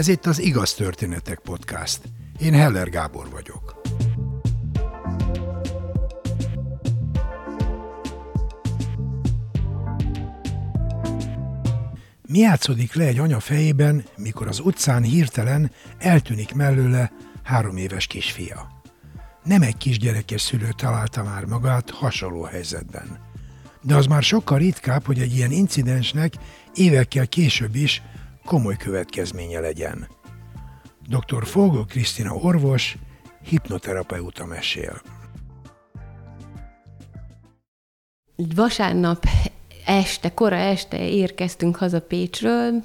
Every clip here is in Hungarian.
Ez itt az Igaz Történetek Podcast. Én Heller Gábor vagyok. Mi játszódik le egy anya fejében, mikor az utcán hirtelen eltűnik mellőle három éves kisfia? Nem egy kisgyerekes szülő találta már magát hasonló helyzetben. De az már sokkal ritkább, hogy egy ilyen incidensnek évekkel később is komoly következménye legyen. Dr. Fogó Krisztina orvos, hipnoterapeuta mesél. Vasárnap este, kora este érkeztünk haza Pécsről,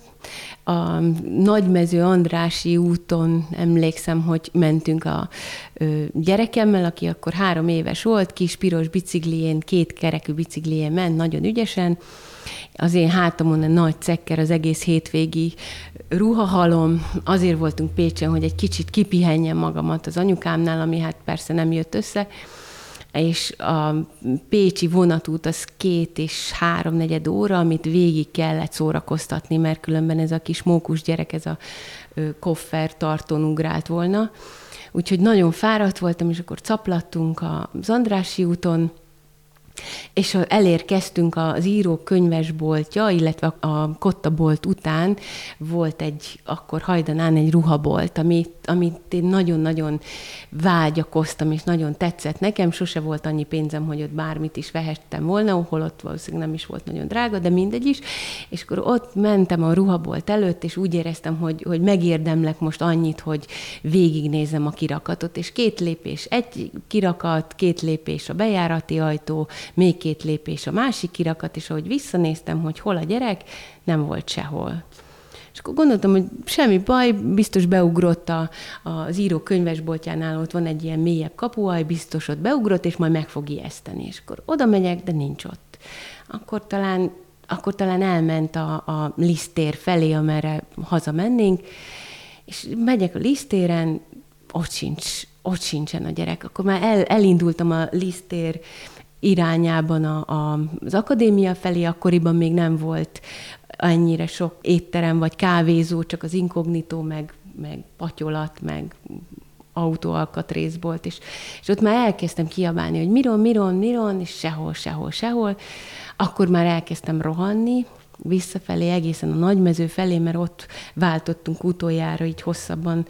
a Nagymező Andrási úton emlékszem, hogy mentünk a gyerekemmel, aki akkor három éves volt, kis piros biciklién, két kerekű biciklién ment, nagyon ügyesen, az én hátamon a nagy cekker, az egész hétvégi ruhahalom. Azért voltunk Pécsen, hogy egy kicsit kipihenjem magamat az anyukámnál, ami hát persze nem jött össze és a pécsi vonatút az két és háromnegyed óra, amit végig kellett szórakoztatni, mert különben ez a kis mókus gyerek, ez a koffer tartón ugrált volna. Úgyhogy nagyon fáradt voltam, és akkor caplattunk az Andrási úton, és elérkeztünk az író könyvesboltja, illetve a kottabolt után volt egy, akkor hajdanán egy ruhabolt, amit, amit én nagyon-nagyon vágyakoztam, és nagyon tetszett nekem. Sose volt annyi pénzem, hogy ott bármit is vehettem volna, ott valószínűleg nem is volt nagyon drága, de mindegy is. És akkor ott mentem a ruhabolt előtt, és úgy éreztem, hogy, hogy megérdemlek most annyit, hogy végignézem a kirakatot, és két lépés egy kirakat, két lépés a bejárati ajtó, még két lépés a másik kirakat, és ahogy visszanéztem, hogy hol a gyerek, nem volt sehol. És akkor gondoltam, hogy semmi baj, biztos beugrott a, az író könyvesboltjánál, ott van egy ilyen mélyebb kapuaj, biztos ott beugrott, és majd meg fog ijeszteni. És akkor oda megyek, de nincs ott. Akkor talán, akkor talán elment a, a lisztér felé, amerre hazamennénk, és megyek a lisztéren, ott sincs, ott sincsen a gyerek. Akkor már el, elindultam a lisztér irányában a, a, az akadémia felé, akkoriban még nem volt ennyire sok étterem vagy kávézó, csak az inkognitó, meg, meg patyolat, meg autóalkatrész volt, és, és ott már elkezdtem kiabálni, hogy miron, miron, miron, és sehol, sehol, sehol. Akkor már elkezdtem rohanni, visszafelé, egészen a nagymező felé, mert ott váltottunk utoljára így hosszabban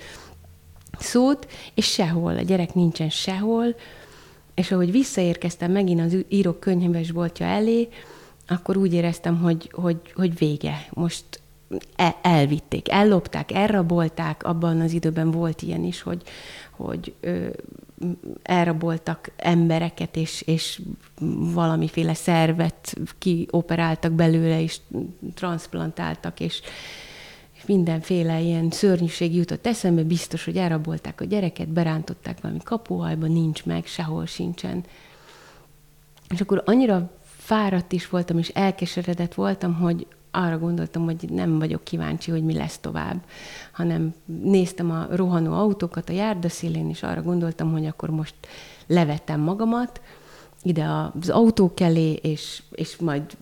szót, és sehol, a gyerek nincsen sehol, és ahogy visszaérkeztem megint az írók könyves boltja elé, akkor úgy éreztem, hogy, hogy, hogy vége. Most e, elvitték, ellopták, elrabolták, abban az időben volt ilyen is, hogy, hogy ö, elraboltak embereket, és, és valamiféle szervet kioperáltak belőle, és transplantáltak, és, mindenféle ilyen szörnyűség jutott eszembe, biztos, hogy elrabolták a gyereket, berántották valami kapuhajba, nincs meg, sehol sincsen. És akkor annyira fáradt is voltam, és elkeseredett voltam, hogy arra gondoltam, hogy nem vagyok kíváncsi, hogy mi lesz tovább, hanem néztem a rohanó autókat a járdaszélén, és arra gondoltam, hogy akkor most levettem magamat ide az autók elé, és, és majd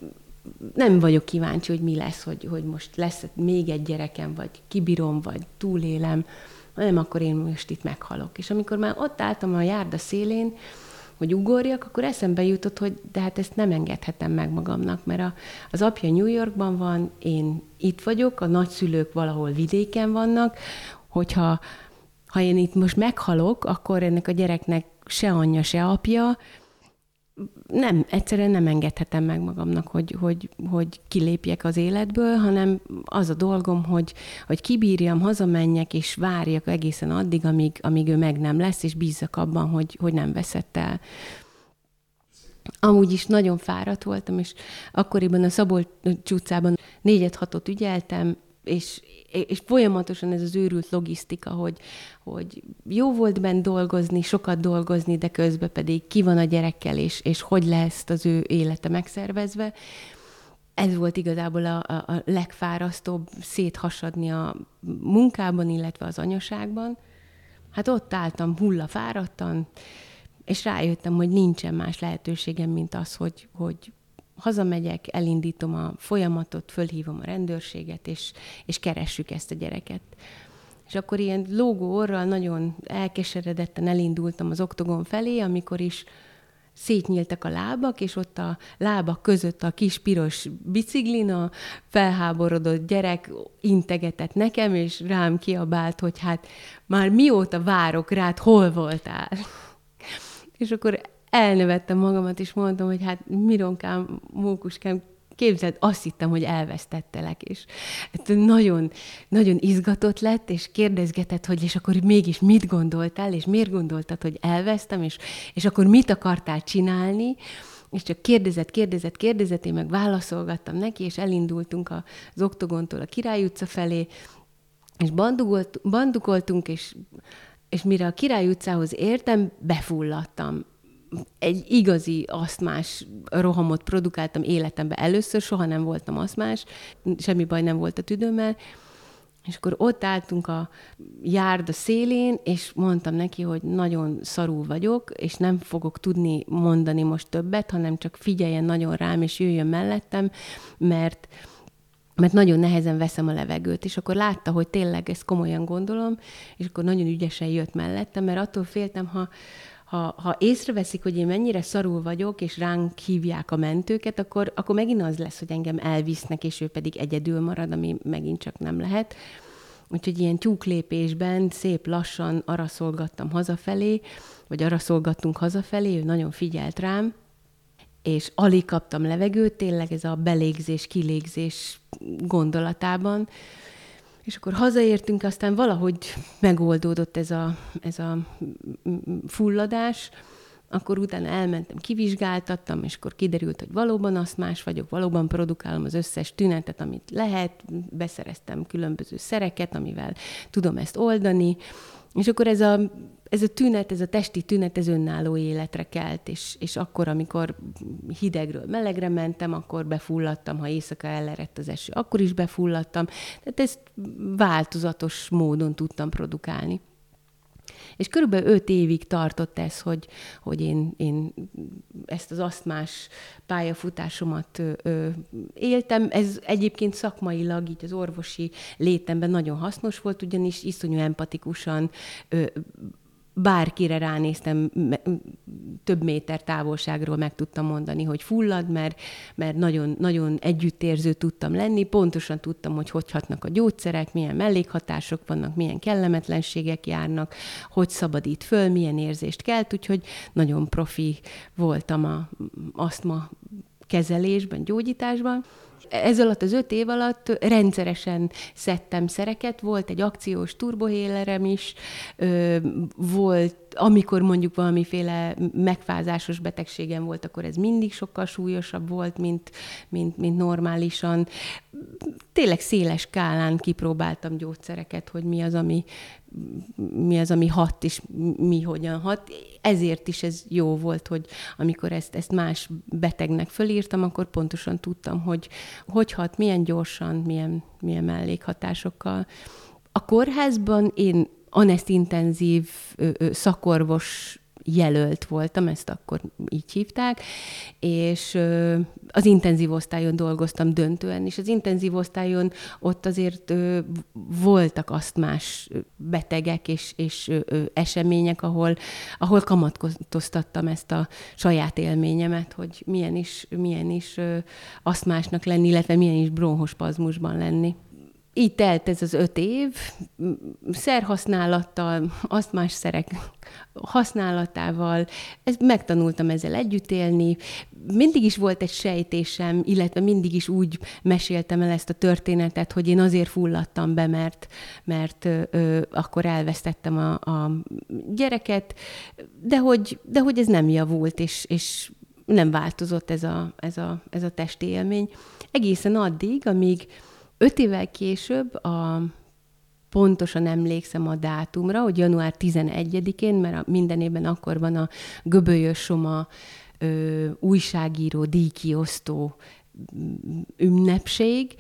nem vagyok kíváncsi, hogy mi lesz, hogy, hogy most lesz még egy gyerekem, vagy kibírom, vagy túlélem, hanem akkor én most itt meghalok. És amikor már ott álltam a járda szélén, hogy ugorjak, akkor eszembe jutott, hogy de hát ezt nem engedhetem meg magamnak, mert a, az apja New Yorkban van, én itt vagyok, a nagyszülők valahol vidéken vannak, hogyha ha én itt most meghalok, akkor ennek a gyereknek se anyja, se apja, nem, egyszerűen nem engedhetem meg magamnak, hogy, hogy, hogy kilépjek az életből, hanem az a dolgom, hogy, hogy kibírjam, hazamenjek, és várjak egészen addig, amíg, amíg ő meg nem lesz, és bízzak abban, hogy, hogy nem veszett el. Amúgy is nagyon fáradt voltam, és akkoriban a Szabolcs utcában négyet-hatot ügyeltem, és, és folyamatosan ez az őrült logisztika, hogy, hogy jó volt bent dolgozni, sokat dolgozni, de közben pedig ki van a gyerekkel, és, és hogy lesz az ő élete megszervezve. Ez volt igazából a, a legfárasztóbb széthasadni a munkában, illetve az anyaságban. Hát ott álltam hullafáradtan, és rájöttem, hogy nincsen más lehetőségem, mint az, hogy, hogy hazamegyek, elindítom a folyamatot, fölhívom a rendőrséget, és, és keressük ezt a gyereket. És akkor ilyen lógó orral nagyon elkeseredetten elindultam az oktogon felé, amikor is szétnyíltak a lábak, és ott a lábak között a kis piros biciklin a felháborodott gyerek integetett nekem, és rám kiabált, hogy hát már mióta várok rád, hol voltál? és akkor elnevettem magamat, és mondtam, hogy hát Mironkám, Mókuskám, képzeld, azt hittem, hogy elvesztettelek, és hát nagyon, nagyon izgatott lett, és kérdezgetett, hogy és akkor mégis mit gondoltál, és miért gondoltad, hogy elvesztem, és, és akkor mit akartál csinálni, és csak kérdezett, kérdezett, kérdezett, én meg válaszolgattam neki, és elindultunk az oktogontól a Király utca felé, és bandukolt, bandukoltunk, és, és mire a Király utcához értem, befulladtam egy igazi asztmás rohamot produkáltam életemben először, soha nem voltam asztmás, semmi baj nem volt a tüdőmmel, és akkor ott álltunk a járda szélén, és mondtam neki, hogy nagyon szarú vagyok, és nem fogok tudni mondani most többet, hanem csak figyeljen nagyon rám, és jöjjön mellettem, mert mert nagyon nehezen veszem a levegőt, és akkor látta, hogy tényleg ezt komolyan gondolom, és akkor nagyon ügyesen jött mellettem, mert attól féltem, ha, ha, ha észreveszik, hogy én mennyire szarul vagyok, és ránk hívják a mentőket, akkor, akkor megint az lesz, hogy engem elvisznek, és ő pedig egyedül marad, ami megint csak nem lehet. Úgyhogy ilyen tyúklépésben szép lassan araszolgattam hazafelé, vagy araszolgattunk hazafelé, ő nagyon figyelt rám, és alig kaptam levegőt, tényleg ez a belégzés, kilégzés gondolatában, és akkor hazaértünk, aztán valahogy megoldódott ez a, ez a fulladás, akkor utána elmentem, kivizsgáltattam, és akkor kiderült, hogy valóban azt más vagyok, valóban produkálom az összes tünetet, amit lehet, beszereztem különböző szereket, amivel tudom ezt oldani, és akkor ez a ez a tünet, ez a testi tünet, ez önálló életre kelt, és, és akkor, amikor hidegről melegre mentem, akkor befulladtam, ha éjszaka ellerett az eső, akkor is befulladtam. Tehát ezt változatos módon tudtam produkálni. És körülbelül öt évig tartott ez, hogy, hogy én, én ezt az asztmás pályafutásomat ö, éltem. Ez egyébként szakmailag, így az orvosi létemben nagyon hasznos volt, ugyanis iszonyú empatikusan ö, bárkire ránéztem, több méter távolságról meg tudtam mondani, hogy fullad, mert, mert nagyon, nagyon együttérző tudtam lenni, pontosan tudtam, hogy hogy hatnak a gyógyszerek, milyen mellékhatások vannak, milyen kellemetlenségek járnak, hogy szabadít föl, milyen érzést kelt, úgyhogy nagyon profi voltam a asztma kezelésben, gyógyításban. Ez alatt az öt év alatt rendszeresen szedtem szereket, volt egy akciós turbohélerem is, volt amikor mondjuk valamiféle megfázásos betegségem volt, akkor ez mindig sokkal súlyosabb volt, mint, mint, mint normálisan. Tényleg széles skálán kipróbáltam gyógyszereket, hogy mi az, ami, mi az, ami hat, és mi hogyan hat. Ezért is ez jó volt, hogy amikor ezt, ezt más betegnek fölírtam, akkor pontosan tudtam, hogy hogy hat, milyen gyorsan, milyen, milyen mellékhatásokkal. A kórházban én anesztintenzív szakorvos jelölt voltam, ezt akkor így hívták, és az intenzív osztályon dolgoztam döntően, és az intenzív osztályon ott azért voltak azt más betegek és, és események, ahol, ahol kamatkoztattam ezt a saját élményemet, hogy milyen is, milyen is asztmásnak lenni, illetve milyen is bronhospazmusban lenni. Így telt ez az öt év, szerhasználattal, azt más szerek használatával, ezt megtanultam ezzel együtt élni. Mindig is volt egy sejtésem, illetve mindig is úgy meséltem el ezt a történetet, hogy én azért fulladtam be, mert, mert ö, akkor elvesztettem a, a gyereket, de hogy, de hogy ez nem javult, és, és nem változott ez a, ez, a, ez a testi élmény. Egészen addig, amíg Öt évvel később a pontosan emlékszem a dátumra, hogy január 11-én, mert minden évben akkor van a Göbölyös Soma ö, újságíró, díjkiosztó mm, ünnepség,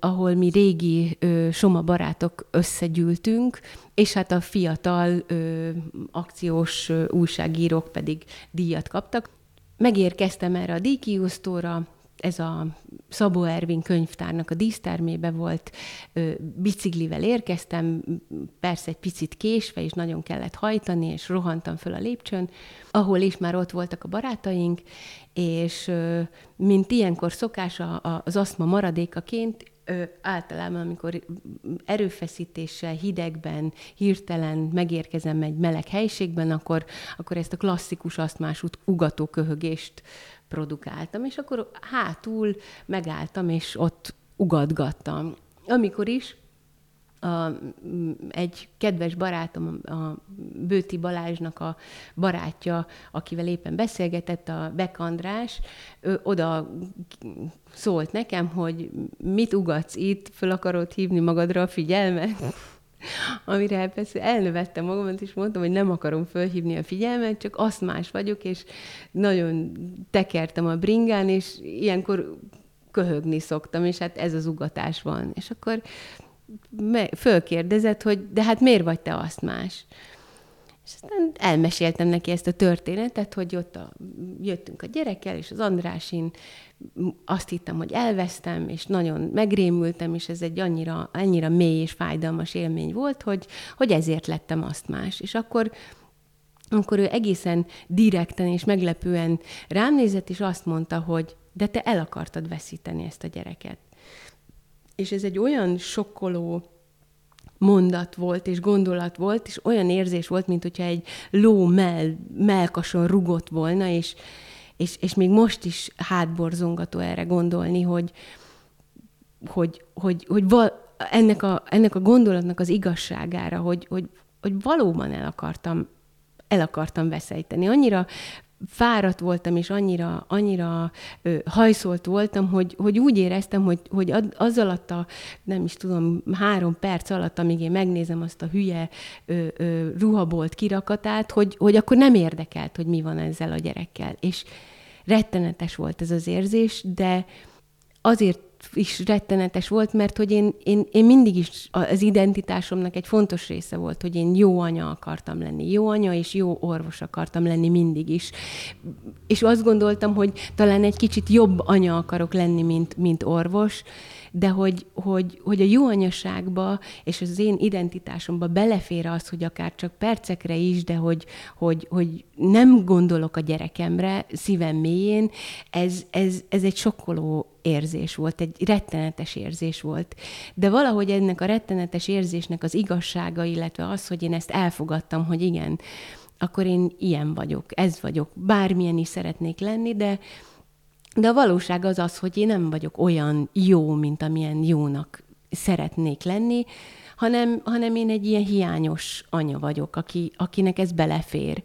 ahol mi régi ö, Soma barátok összegyűltünk, és hát a fiatal ö, akciós ö, újságírók pedig díjat kaptak. Megérkeztem erre a díjkiosztóra, ez a Szabó Ervin könyvtárnak a dísztermébe volt, biciklivel érkeztem, persze egy picit késve, és nagyon kellett hajtani, és rohantam föl a lépcsőn, ahol is már ott voltak a barátaink, és mint ilyenkor szokás az aszma maradékaként, általában, amikor erőfeszítéssel, hidegben, hirtelen megérkezem egy meleg helységben, akkor, akkor ezt a klasszikus asztmás ugató köhögést produkáltam, és akkor hátul megálltam, és ott ugatgattam. Amikor is a, egy kedves barátom, a Bőti Balázsnak a barátja, akivel éppen beszélgetett, a Bek András, ő oda szólt nekem, hogy mit ugatsz itt, föl akarod hívni magadra a figyelmet? Amire persze elnövettem magamat, és mondtam, hogy nem akarom fölhívni a figyelmet, csak azt más vagyok, és nagyon tekertem a bringán, és ilyenkor köhögni szoktam, és hát ez az ugatás van. És akkor fölkérdezett, hogy de hát miért vagy te azt más? És aztán elmeséltem neki ezt a történetet, hogy ott a, jöttünk a gyerekkel, és az Andrásin azt hittem, hogy elvesztem, és nagyon megrémültem, és ez egy annyira, annyira mély és fájdalmas élmény volt, hogy, hogy ezért lettem azt más. És akkor akkor ő egészen direkten és meglepően rám nézett, és azt mondta, hogy de te el akartad veszíteni ezt a gyereket. És ez egy olyan sokkoló mondat volt, és gondolat volt, és olyan érzés volt, mint hogyha egy ló mell, melkason rugott volna, és, és, és még most is hátborzongató erre gondolni, hogy, hogy, hogy, hogy val, ennek, a, ennek a gondolatnak az igazságára, hogy, hogy, hogy valóban el akartam, el akartam veszejteni. Annyira fáradt voltam, és annyira, annyira ö, hajszolt voltam, hogy, hogy úgy éreztem, hogy, hogy az alatt a, nem is tudom, három perc alatt, amíg én megnézem azt a hülye ö, ö, ruhabolt kirakatát, hogy, hogy akkor nem érdekelt, hogy mi van ezzel a gyerekkel. És rettenetes volt ez az érzés, de azért is rettenetes volt, mert hogy én, én, én mindig is az identitásomnak egy fontos része volt, hogy én jó anya akartam lenni. Jó anya és jó orvos akartam lenni mindig is. És azt gondoltam, hogy talán egy kicsit jobb anya akarok lenni, mint, mint orvos, de hogy, hogy, hogy a jó anyaságba és az én identitásomba belefér az, hogy akár csak percekre is, de hogy, hogy, hogy nem gondolok a gyerekemre szívem mélyén, ez, ez, ez egy sokkoló érzés volt, egy rettenetes érzés volt. De valahogy ennek a rettenetes érzésnek az igazsága, illetve az, hogy én ezt elfogadtam, hogy igen, akkor én ilyen vagyok, ez vagyok, bármilyen is szeretnék lenni, de, de a valóság az az, hogy én nem vagyok olyan jó, mint amilyen jónak szeretnék lenni, hanem, hanem én egy ilyen hiányos anya vagyok, aki, akinek ez belefér.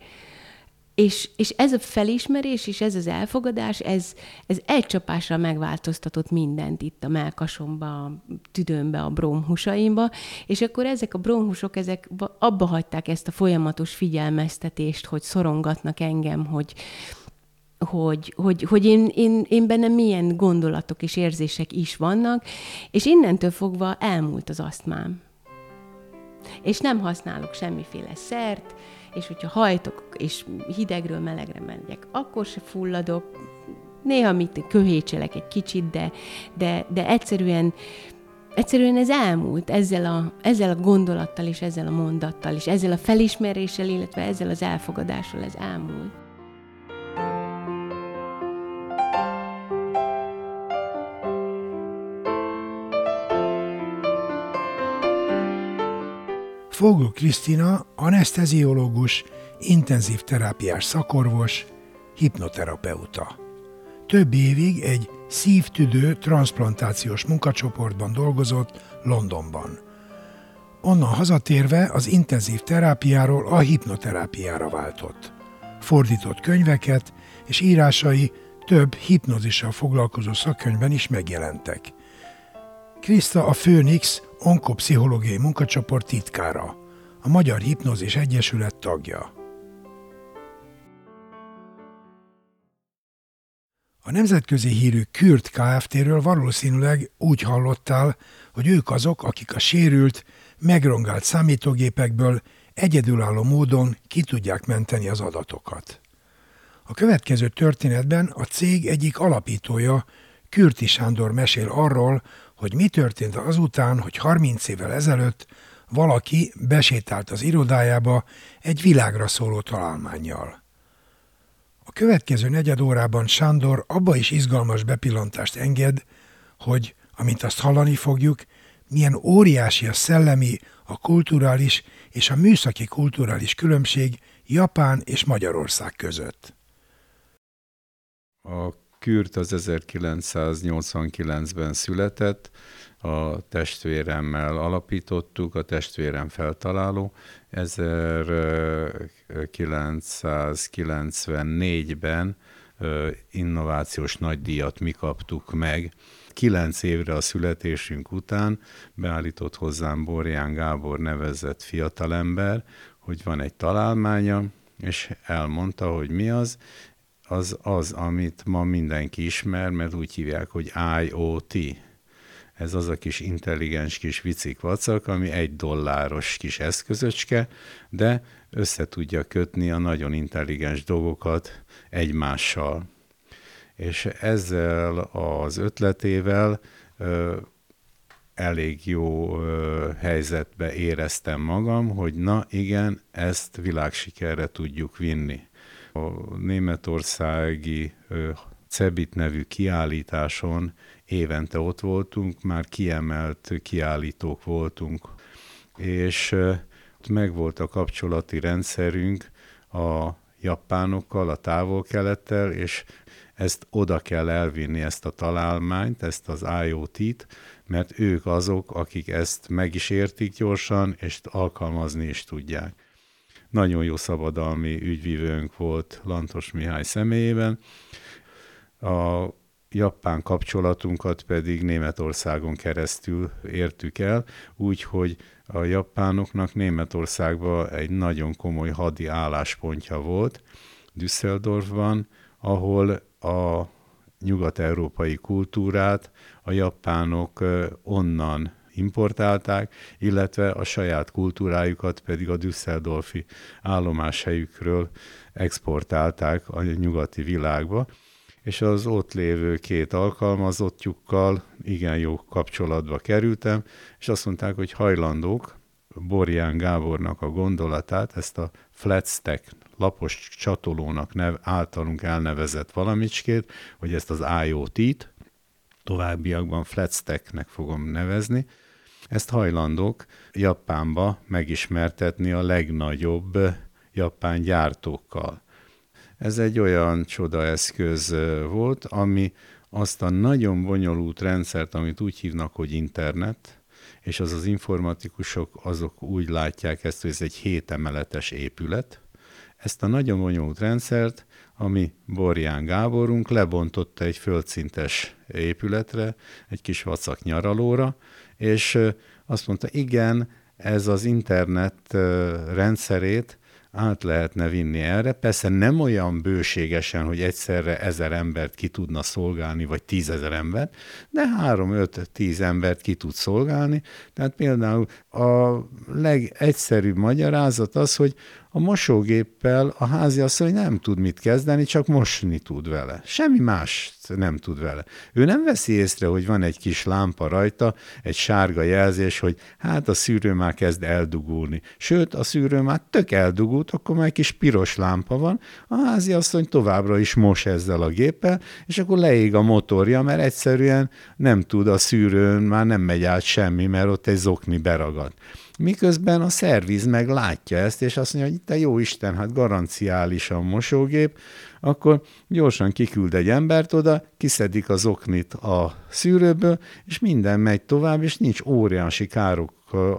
És, és ez a felismerés és ez az elfogadás, ez, ez egy csapásra megváltoztatott mindent itt a melkasomba, a tüdőmbe, a brómhusaimba, és akkor ezek a brómhusok, ezek abba hagyták ezt a folyamatos figyelmeztetést, hogy szorongatnak engem, hogy, hogy, hogy, hogy én, én, én bennem milyen gondolatok és érzések is vannak, és innentől fogva elmúlt az asztmám. És nem használok semmiféle szert, és hogyha hajtok, és hidegről melegre megyek, akkor se fulladok, néha mit köhécselek egy kicsit, de, de, de egyszerűen egyszerűen ez elmúlt ezzel a, ezzel a gondolattal, és ezzel a mondattal, és ezzel a felismeréssel, illetve ezzel az elfogadással ez elmúlt. Fogó Krisztina anesteziológus, intenzív terápiás szakorvos, hipnoterapeuta. Több évig egy szívtüdő transplantációs munkacsoportban dolgozott Londonban. Onnan hazatérve az intenzív terápiáról a hipnoterápiára váltott. Fordított könyveket, és írásai több hipnozissal foglalkozó szakkönyvben is megjelentek. Krista a Phoenix onkopszichológiai munkacsoport titkára, a Magyar Hipnózis Egyesület tagja. A nemzetközi hírű Kürt Kft-ről valószínűleg úgy hallottál, hogy ők azok, akik a sérült, megrongált számítógépekből egyedülálló módon ki tudják menteni az adatokat. A következő történetben a cég egyik alapítója Kürti Sándor mesél arról, hogy mi történt azután, hogy 30 évvel ezelőtt valaki besétált az irodájába egy világra szóló találmányjal. A következő negyed órában Sándor abba is izgalmas bepillantást enged, hogy, amint azt hallani fogjuk, milyen óriási a szellemi, a kulturális és a műszaki kulturális különbség Japán és Magyarország között. A Kürt az 1989-ben született, a testvéremmel alapítottuk, a testvérem feltaláló. 1994-ben innovációs nagydíjat mi kaptuk meg. Kilenc évre a születésünk után beállított hozzám Borján Gábor nevezett fiatalember, hogy van egy találmánya, és elmondta, hogy mi az, az az, amit ma mindenki ismer, mert úgy hívják, hogy IoT. Ez az a kis intelligens kis vicik vacak, ami egy dolláros kis eszközöcske, de össze tudja kötni a nagyon intelligens dolgokat egymással. És ezzel az ötletével elég jó ö, helyzetbe éreztem magam, hogy na igen, ezt világsikerre tudjuk vinni. A németországi Cebit nevű kiállításon évente ott voltunk, már kiemelt kiállítók voltunk, és megvolt a kapcsolati rendszerünk a japánokkal, a távol-kelettel, és ezt oda kell elvinni, ezt a találmányt, ezt az IoT-t, mert ők azok, akik ezt meg is értik gyorsan, és alkalmazni is tudják nagyon jó szabadalmi ügyvívőnk volt Lantos Mihály személyében. A japán kapcsolatunkat pedig Németországon keresztül értük el, úgyhogy a japánoknak Németországban egy nagyon komoly hadi álláspontja volt, Düsseldorfban, ahol a nyugat-európai kultúrát a japánok onnan importálták, illetve a saját kultúrájukat pedig a Düsseldorfi állomáshelyükről exportálták a nyugati világba és az ott lévő két alkalmazottjukkal igen jó kapcsolatba kerültem, és azt mondták, hogy hajlandók Borján Gábornak a gondolatát, ezt a flat stack lapos csatolónak nev, általunk elnevezett valamicskét, hogy ezt az IoT-t, továbbiakban flat stacknek fogom nevezni, ezt hajlandók Japánba megismertetni a legnagyobb japán gyártókkal. Ez egy olyan csodaeszköz volt, ami azt a nagyon bonyolult rendszert, amit úgy hívnak, hogy internet, és az az informatikusok azok úgy látják ezt, hogy ez egy hétemeletes épület. Ezt a nagyon bonyolult rendszert, ami Borján Gáborunk lebontotta egy földszintes épületre, egy kis vacak nyaralóra, és azt mondta, igen, ez az internet rendszerét át lehetne vinni erre. Persze nem olyan bőségesen, hogy egyszerre ezer embert ki tudna szolgálni, vagy tízezer embert, de három, öt, tíz embert ki tud szolgálni. Tehát például a legegyszerűbb magyarázat az, hogy a mosógéppel a háziasszony nem tud mit kezdeni, csak mosni tud vele. Semmi más nem tud vele. Ő nem veszi észre, hogy van egy kis lámpa rajta, egy sárga jelzés, hogy hát a szűrő már kezd eldugulni. Sőt, a szűrő már tök eldugult, akkor már egy kis piros lámpa van, a háziasszony továbbra is mos ezzel a géppel, és akkor leég a motorja, mert egyszerűen nem tud a szűrőn, már nem megy át semmi, mert ott egy zokni beragad. Miközben a szerviz meg látja ezt, és azt mondja, hogy te jó Isten, hát garanciálisan mosógép, akkor gyorsan kiküld egy embert oda, kiszedik az oknit a szűrőből, és minden megy tovább, és nincs óriási károk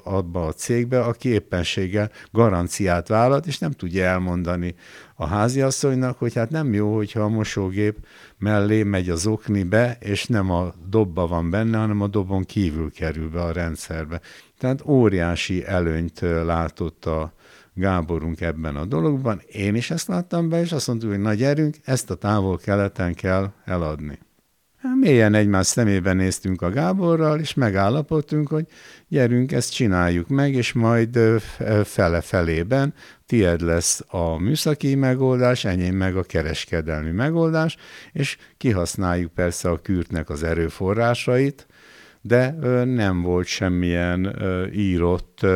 abba a cégbe, aki éppenséggel garanciát vállalt, és nem tudja elmondani a háziasszonynak, hogy hát nem jó, hogyha a mosógép mellé megy az okni be, és nem a dobba van benne, hanem a dobon kívül kerül be a rendszerbe. Tehát óriási előnyt látott a Gáborunk ebben a dologban. Én is ezt láttam be, és azt mondtuk, hogy nagy erünk, ezt a távol-keleten kell eladni. Hát mélyen egymás szemébe néztünk a Gáborral, és megállapodtunk, hogy gyerünk, ezt csináljuk meg, és majd fele-felében tied lesz a műszaki megoldás, enyém meg a kereskedelmi megoldás, és kihasználjuk persze a kürtnek az erőforrásait, de nem volt semmilyen írott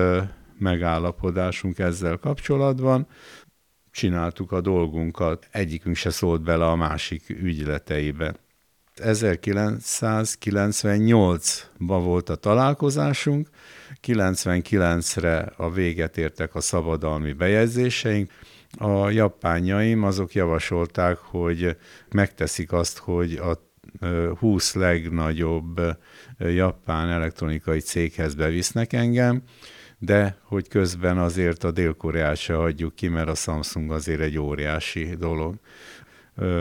megállapodásunk ezzel kapcsolatban. Csináltuk a dolgunkat, egyikünk se szólt bele a másik ügyleteibe. 1998-ban volt a találkozásunk, 99-re a véget értek a szabadalmi bejegyzéseink. A japánjaim azok javasolták, hogy megteszik azt, hogy a 20 legnagyobb japán elektronikai céghez bevisznek engem, de hogy közben azért a Dél-Koreát se hagyjuk ki, mert a Samsung azért egy óriási dolog.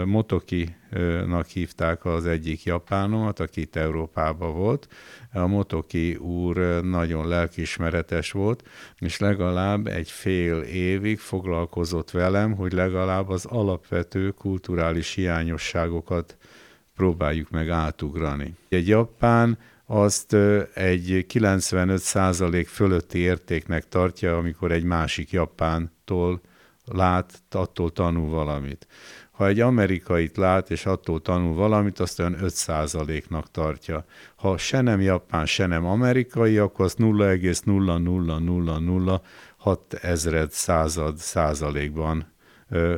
Motoki-nak hívták az egyik japánomat, aki itt Európában volt. A Motoki úr nagyon lelkismeretes volt, és legalább egy fél évig foglalkozott velem, hogy legalább az alapvető kulturális hiányosságokat próbáljuk meg átugrani. Egy japán azt egy 95% fölötti értéknek tartja, amikor egy másik japántól lát, attól tanul valamit. Ha egy amerikait lát, és attól tanul valamit, azt olyan 5%-nak tartja. Ha se nem japán, se nem amerikai, akkor azt 0,00006 ezred század százalékban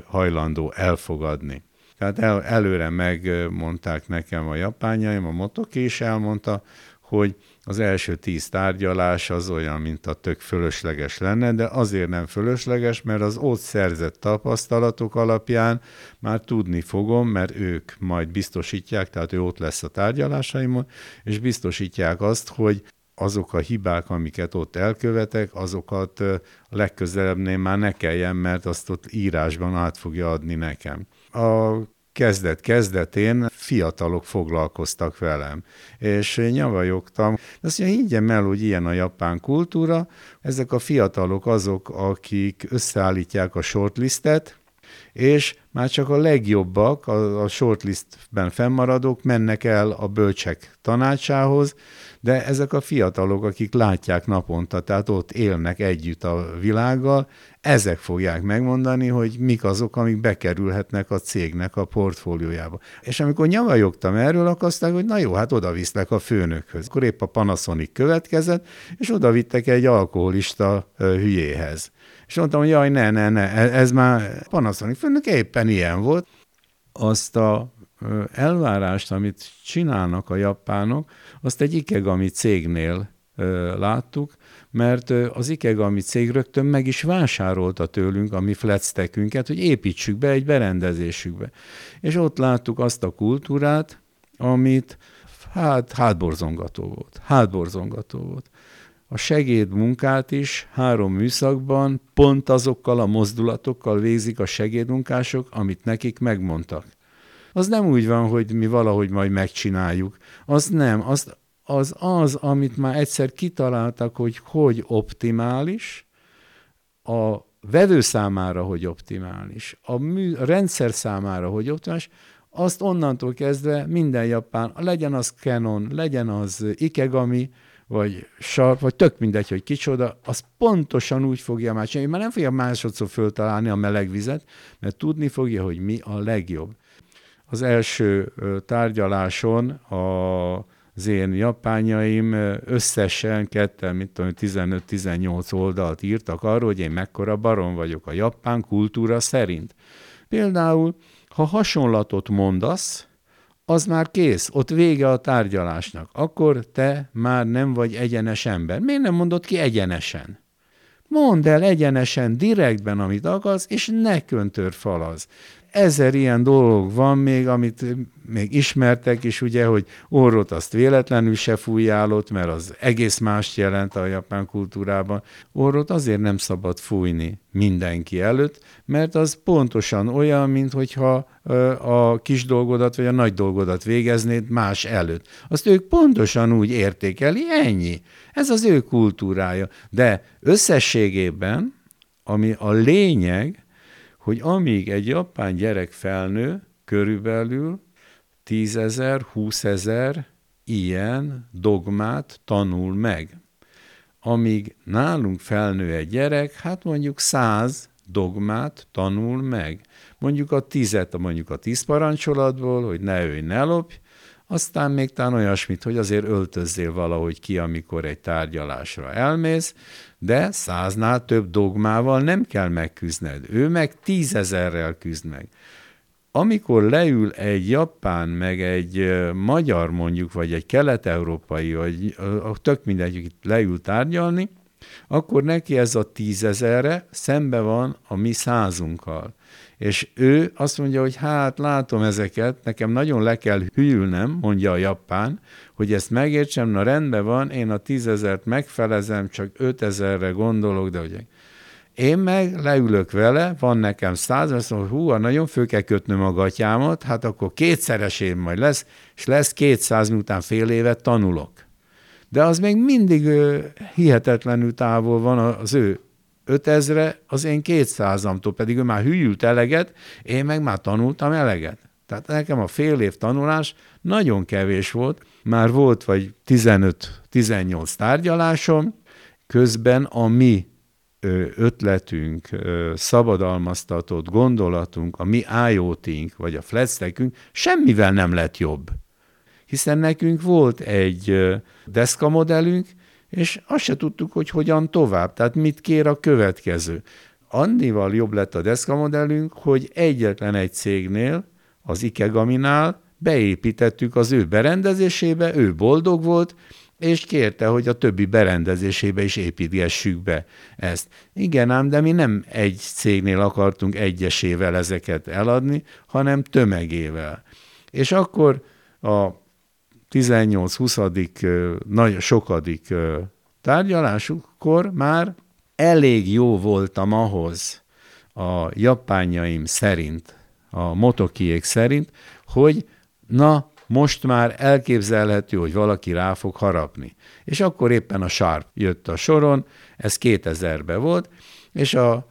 hajlandó elfogadni. Tehát el, előre megmondták nekem a japányaim, a motoki is elmondta, hogy az első tíz tárgyalás az olyan, mint a tök fölösleges lenne, de azért nem fölösleges, mert az ott szerzett tapasztalatok alapján már tudni fogom, mert ők majd biztosítják, tehát ő ott lesz a tárgyalásaimon, és biztosítják azt, hogy azok a hibák, amiket ott elkövetek, azokat a legközelebbnél már ne kelljen, mert azt ott írásban át fogja adni nekem. A kezdet-kezdetén fiatalok foglalkoztak velem, és nyavajogtam. Azt mondja, higgyem el, hogy ilyen a japán kultúra, ezek a fiatalok azok, akik összeállítják a shortlistet, és már csak a legjobbak, a, a shortlistben fennmaradók mennek el a bölcsek tanácsához, de ezek a fiatalok, akik látják naponta, tehát ott élnek együtt a világgal, ezek fogják megmondani, hogy mik azok, amik bekerülhetnek a cégnek a portfóliójába. És amikor nyavajogtam erről, akkor aztán, hogy na jó, hát oda viszlek a főnökhöz. Akkor épp a Panasonic következett, és oda vittek egy alkoholista hülyéhez. És mondtam, hogy jaj, ne, ne, ne, e, ez már Panasonic főnök éppen ilyen volt. Azt a elvárást, amit csinálnak a japánok, azt egy Ikegami cégnél láttuk, mert az Ikegami cég rögtön meg is vásárolta tőlünk a mi fletsztekünket, hogy építsük be egy berendezésükbe. És ott láttuk azt a kultúrát, amit hát hátborzongató volt. Hátborzongató volt. A segédmunkát is három műszakban pont azokkal a mozdulatokkal végzik a segédmunkások, amit nekik megmondtak. Az nem úgy van, hogy mi valahogy majd megcsináljuk. Az nem, az az, az amit már egyszer kitaláltak, hogy hogy optimális, a vevő számára, hogy optimális, a, mű, a rendszer számára, hogy optimális, azt onnantól kezdve minden japán, legyen az Canon, legyen az Ikegami, vagy Sharp, vagy tök mindegy, hogy kicsoda, az pontosan úgy fogja már csinálni, mert nem fogja másodszor föltalálni a meleg vizet, mert tudni fogja, hogy mi a legjobb. Az első tárgyaláson a az én japányaim összesen ketten, mint tudom, 15-18 oldalt írtak arról, hogy én mekkora barom vagyok a japán kultúra szerint. Például, ha hasonlatot mondasz, az már kész, ott vége a tárgyalásnak. Akkor te már nem vagy egyenes ember. Miért nem mondod ki egyenesen? Mondd el egyenesen, direktben, amit akarsz, és ne falaz ezer ilyen dolog van még, amit még ismertek is, ugye, hogy orrot azt véletlenül se fújjálott, mert az egész mást jelent a japán kultúrában. Orrot azért nem szabad fújni mindenki előtt, mert az pontosan olyan, mint hogyha a kis dolgodat vagy a nagy dolgodat végeznéd más előtt. Azt ők pontosan úgy értékeli, ennyi. Ez az ő kultúrája. De összességében, ami a lényeg, hogy amíg egy japán gyerek felnő, körülbelül tízezer, húszezer ilyen dogmát tanul meg. Amíg nálunk felnő egy gyerek, hát mondjuk száz dogmát tanul meg. Mondjuk a tizet, mondjuk a tíz parancsolatból, hogy ne ölj, ne lopj, aztán még talán olyasmit, hogy azért öltözzél valahogy ki, amikor egy tárgyalásra elmész, de száznál több dogmával nem kell megküzdned. Ő meg tízezerrel küzd meg. Amikor leül egy japán, meg egy magyar mondjuk, vagy egy kelet-európai, vagy tök mindegy, leül tárgyalni, akkor neki ez a tízezerre szembe van a mi százunkkal. És ő azt mondja, hogy hát látom ezeket, nekem nagyon le kell hűlnem, mondja a japán, hogy ezt megértsem, na rendben van, én a tízezert megfelezem, csak ötezerre gondolok, de hogy én meg leülök vele, van nekem száz, azt mondom, hú, nagyon fő kell kötnöm a gatyámat, hát akkor kétszeresén majd lesz, és lesz kétszáz, miután fél évet tanulok. De az még mindig hihetetlenül távol van az ő 5000 az én 200-amtól, pedig ő már hűült eleget, én meg már tanultam eleget. Tehát nekem a fél év tanulás nagyon kevés volt, már volt vagy 15-18 tárgyalásom, közben a mi ötletünk, szabadalmaztatott gondolatunk, a mi IoT-ink, vagy a flatstackünk semmivel nem lett jobb. Hiszen nekünk volt egy deszka modellünk, és azt se tudtuk, hogy hogyan tovább, tehát mit kér a következő. Annival jobb lett a deszka modellünk, hogy egyetlen egy cégnél, az Ikegaminál beépítettük az ő berendezésébe, ő boldog volt, és kérte, hogy a többi berendezésébe is építgessük be ezt. Igen ám, de mi nem egy cégnél akartunk egyesével ezeket eladni, hanem tömegével. És akkor a 18-20. nagy sokadik tárgyalásukkor már elég jó voltam ahhoz a japányaim szerint, a motokiék szerint, hogy na, most már elképzelhető, hogy valaki rá fog harapni. És akkor éppen a Sharp jött a soron, ez 2000-ben volt, és a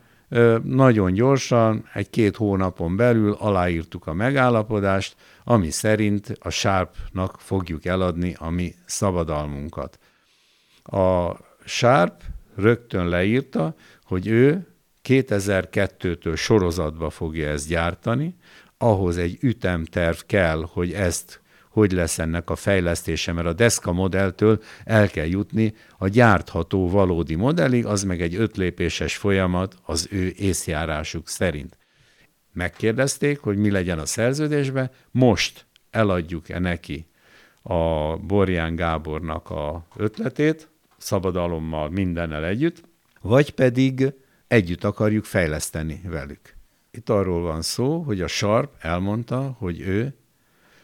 nagyon gyorsan, egy-két hónapon belül aláírtuk a megállapodást, ami szerint a Sharpnak fogjuk eladni a mi szabadalmunkat. A Sharp rögtön leírta, hogy ő 2002-től sorozatba fogja ezt gyártani, ahhoz egy ütemterv kell, hogy ezt hogy lesz ennek a fejlesztése, mert a Deska modelltől el kell jutni a gyártható valódi modellig, az meg egy ötlépéses folyamat az ő észjárásuk szerint. Megkérdezték, hogy mi legyen a szerződésbe, most eladjuk-e neki a Borján Gábornak a ötletét, szabadalommal, mindennel együtt, vagy pedig együtt akarjuk fejleszteni velük. Itt arról van szó, hogy a Sharp elmondta, hogy ő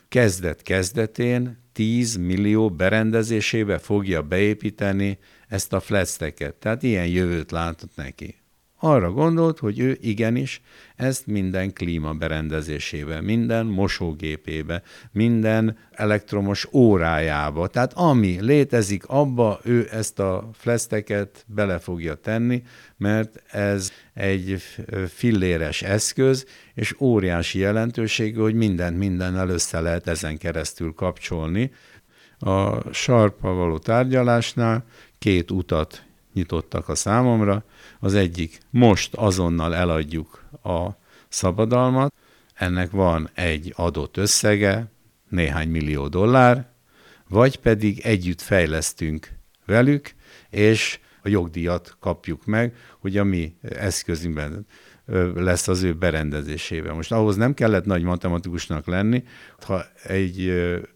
kezdet-kezdetén 10 millió berendezésébe fogja beépíteni ezt a flatstacket. Tehát ilyen jövőt látott neki arra gondolt, hogy ő igenis ezt minden klíma berendezésébe, minden mosógépébe, minden elektromos órájába, tehát ami létezik, abba ő ezt a fleszteket bele fogja tenni, mert ez egy filléres eszköz, és óriási jelentőségű, hogy mindent mindennel össze lehet ezen keresztül kapcsolni. A sarpa való tárgyalásnál két utat nyitottak a számomra. Az egyik, most azonnal eladjuk a szabadalmat, ennek van egy adott összege, néhány millió dollár, vagy pedig együtt fejlesztünk velük, és a jogdíjat kapjuk meg, hogy a mi eszközünkben lesz az ő berendezésében. Most ahhoz nem kellett nagy matematikusnak lenni, ha egy,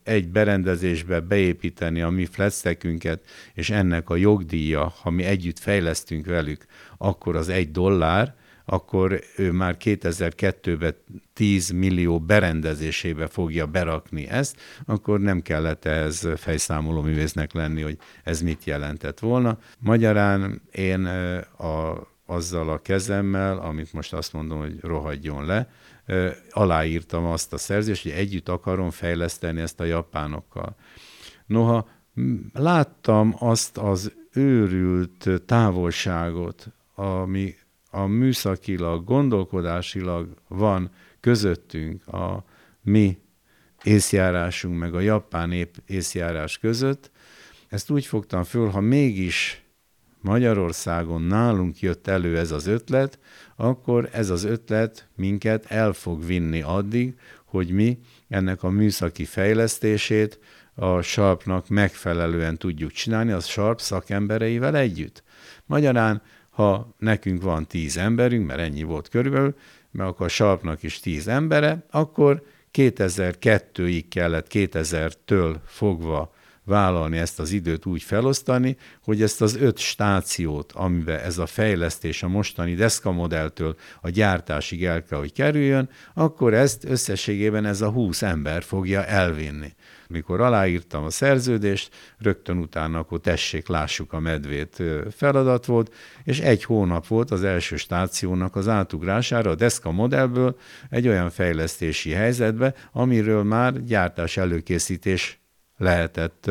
egy berendezésbe beépíteni a mi flatstackünket, és ennek a jogdíja, ha mi együtt fejlesztünk velük, akkor az egy dollár, akkor ő már 2002-ben 10 millió berendezésébe fogja berakni ezt, akkor nem kellett ez fejszámoló művésznek lenni, hogy ez mit jelentett volna. Magyarán én a azzal a kezemmel, amit most azt mondom, hogy rohadjon le, aláírtam azt a szerzést, hogy együtt akarom fejleszteni ezt a japánokkal. Noha láttam azt az őrült távolságot, ami a műszakilag, gondolkodásilag van közöttünk, a mi észjárásunk meg a japán észjárás között, ezt úgy fogtam föl, ha mégis Magyarországon nálunk jött elő ez az ötlet, akkor ez az ötlet minket el fog vinni addig, hogy mi ennek a műszaki fejlesztését a sarpnak megfelelően tudjuk csinálni, az sarp szakembereivel együtt. Magyarán, ha nekünk van tíz emberünk, mert ennyi volt körülbelül, mert akkor a sarpnak is tíz embere, akkor 2002-ig kellett 2000-től fogva vállalni ezt az időt úgy felosztani, hogy ezt az öt stációt, amiben ez a fejlesztés a mostani Deszka modelltől a gyártásig el kell, hogy kerüljön, akkor ezt összességében ez a 20 ember fogja elvinni. Mikor aláírtam a szerződést, rögtön utána akkor tessék, lássuk a medvét feladat volt, és egy hónap volt az első stációnak az átugrására a Deszka modellből egy olyan fejlesztési helyzetbe, amiről már gyártás előkészítés lehetett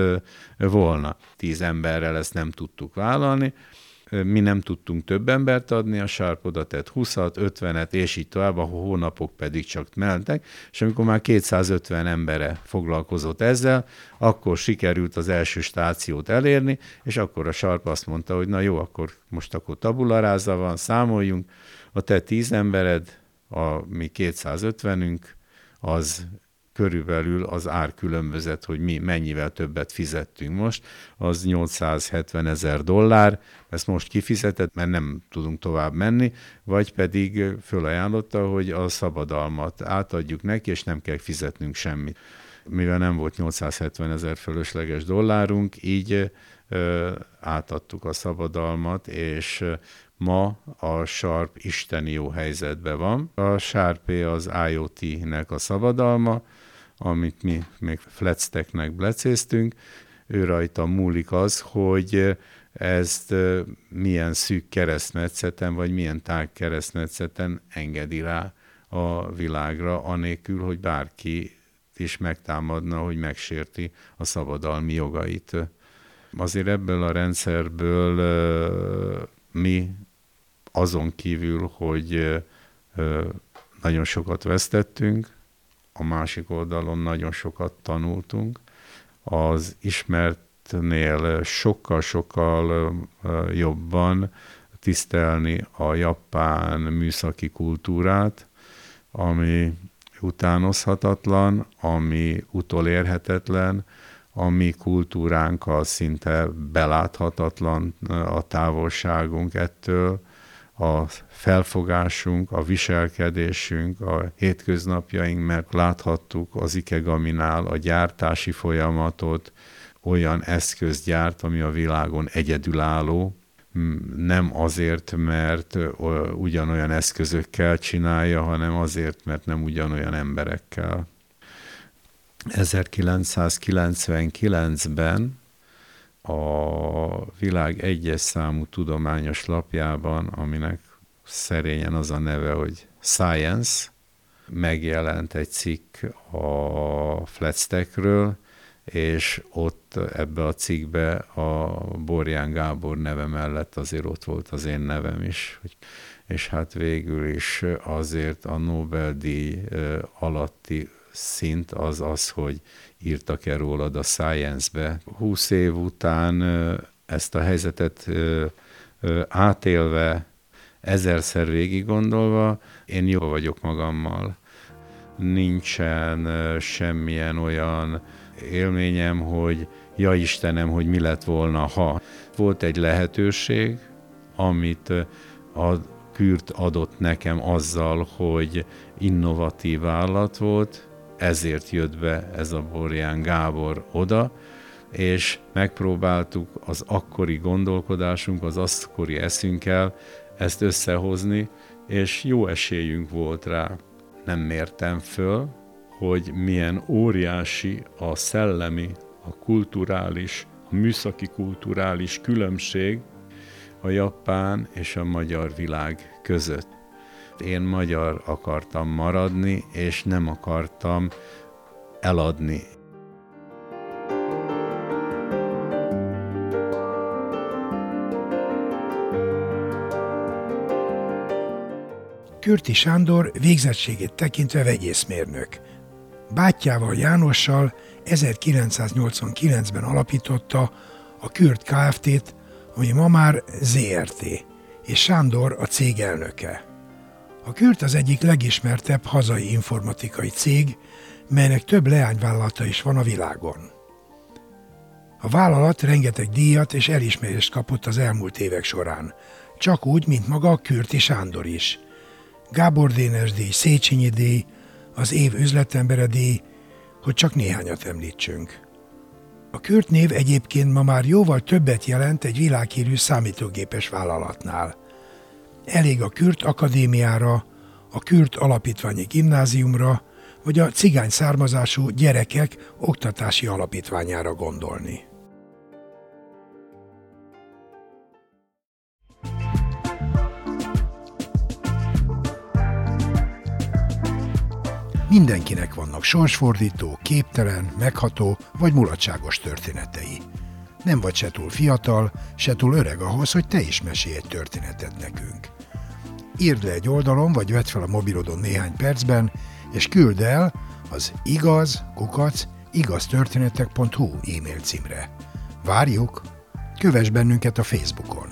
volna. Tíz emberrel ezt nem tudtuk vállalni, mi nem tudtunk több embert adni, a Sharp oda tett 20-at, 50-et, és így tovább, a hónapok pedig csak meltek, és amikor már 250 embere foglalkozott ezzel, akkor sikerült az első stációt elérni, és akkor a Sharp azt mondta, hogy na jó, akkor most akkor tabularáza van, számoljunk, a te 10 embered, a mi 250-ünk, az körülbelül az ár különbözet, hogy mi mennyivel többet fizettünk most, az 870 ezer dollár, ezt most kifizetett, mert nem tudunk tovább menni, vagy pedig fölajánlotta, hogy a szabadalmat átadjuk neki, és nem kell fizetnünk semmit. Mivel nem volt 870 ezer fölösleges dollárunk, így ö, átadtuk a szabadalmat, és ma a Sharp isteni jó helyzetben van. A Sharp az IoT-nek a szabadalma, amit mi még fletszteknek blecéztünk, ő rajta múlik az, hogy ezt milyen szűk keresztmetszeten, vagy milyen tág keresztmetszeten engedi rá a világra, anélkül, hogy bárki is megtámadna, hogy megsérti a szabadalmi jogait. Azért ebből a rendszerből mi azon kívül, hogy nagyon sokat vesztettünk, a másik oldalon nagyon sokat tanultunk. Az ismertnél sokkal-sokkal jobban tisztelni a japán műszaki kultúrát, ami utánozhatatlan, ami utolérhetetlen, a mi kultúránkkal szinte beláthatatlan a távolságunk ettől, a felfogásunk, a viselkedésünk, a hétköznapjaink, mert láthattuk az Ikegaminál a gyártási folyamatot, olyan eszköz gyárt, ami a világon egyedülálló, nem azért, mert ugyanolyan eszközökkel csinálja, hanem azért, mert nem ugyanolyan emberekkel. 1999-ben a világ egyes számú tudományos lapjában, aminek szerényen az a neve, hogy Science, megjelent egy cikk a flatstackről, és ott ebbe a cikkbe a Borján Gábor neve mellett azért ott volt az én nevem is. És hát végül is azért a Nobel-díj alatti szint az az, hogy írtak-e rólad a Science-be. Húsz év után ezt a helyzetet átélve, ezerszer végig gondolva, én jó vagyok magammal. Nincsen semmilyen olyan élményem, hogy ja Istenem, hogy mi lett volna, ha. Volt egy lehetőség, amit a kürt adott nekem azzal, hogy innovatív állat volt, ezért jött be ez a Borján Gábor oda, és megpróbáltuk az akkori gondolkodásunk, az akkori eszünkkel ezt összehozni, és jó esélyünk volt rá. Nem mértem föl, hogy milyen óriási a szellemi, a kulturális, a műszaki kulturális különbség a japán és a magyar világ között. Én magyar akartam maradni, és nem akartam eladni. Kürti Sándor végzettségét tekintve vegyészmérnök. Bátyjával Jánossal 1989-ben alapította a Kürt Kft-t, ami ma már ZRT, és Sándor a cég elnöke. A Kürt az egyik legismertebb hazai informatikai cég, melynek több leányvállalata is van a világon. A vállalat rengeteg díjat és elismerést kapott az elmúlt évek során, csak úgy, mint maga a Kürti Sándor is. Gábor Dénes díj, Széchenyi díj, az év üzletembere díj, hogy csak néhányat említsünk. A Kürt név egyébként ma már jóval többet jelent egy világhírű számítógépes vállalatnál. Elég a Kürt Akadémiára, a Kürt Alapítványi Gimnáziumra, vagy a cigány származású gyerekek oktatási alapítványára gondolni. Mindenkinek vannak sorsfordító, képtelen, megható vagy mulatságos történetei. Nem vagy se túl fiatal, se túl öreg ahhoz, hogy te is mesélj egy történetet nekünk. Írd le egy oldalon, vagy vedd fel a mobilodon néhány percben, és küld el az igaz, kukac, igaztörténetek.hu e-mail címre. Várjuk! Kövess bennünket a Facebookon.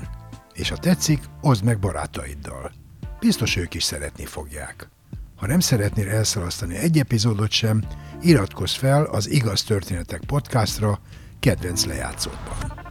És ha tetszik, oszd meg barátaiddal. Biztos ők is szeretni fogják. Ha nem szeretnél elszalasztani egy epizódot sem, iratkozz fel az Igaz Történetek podcastra kedvenc lejátszódban.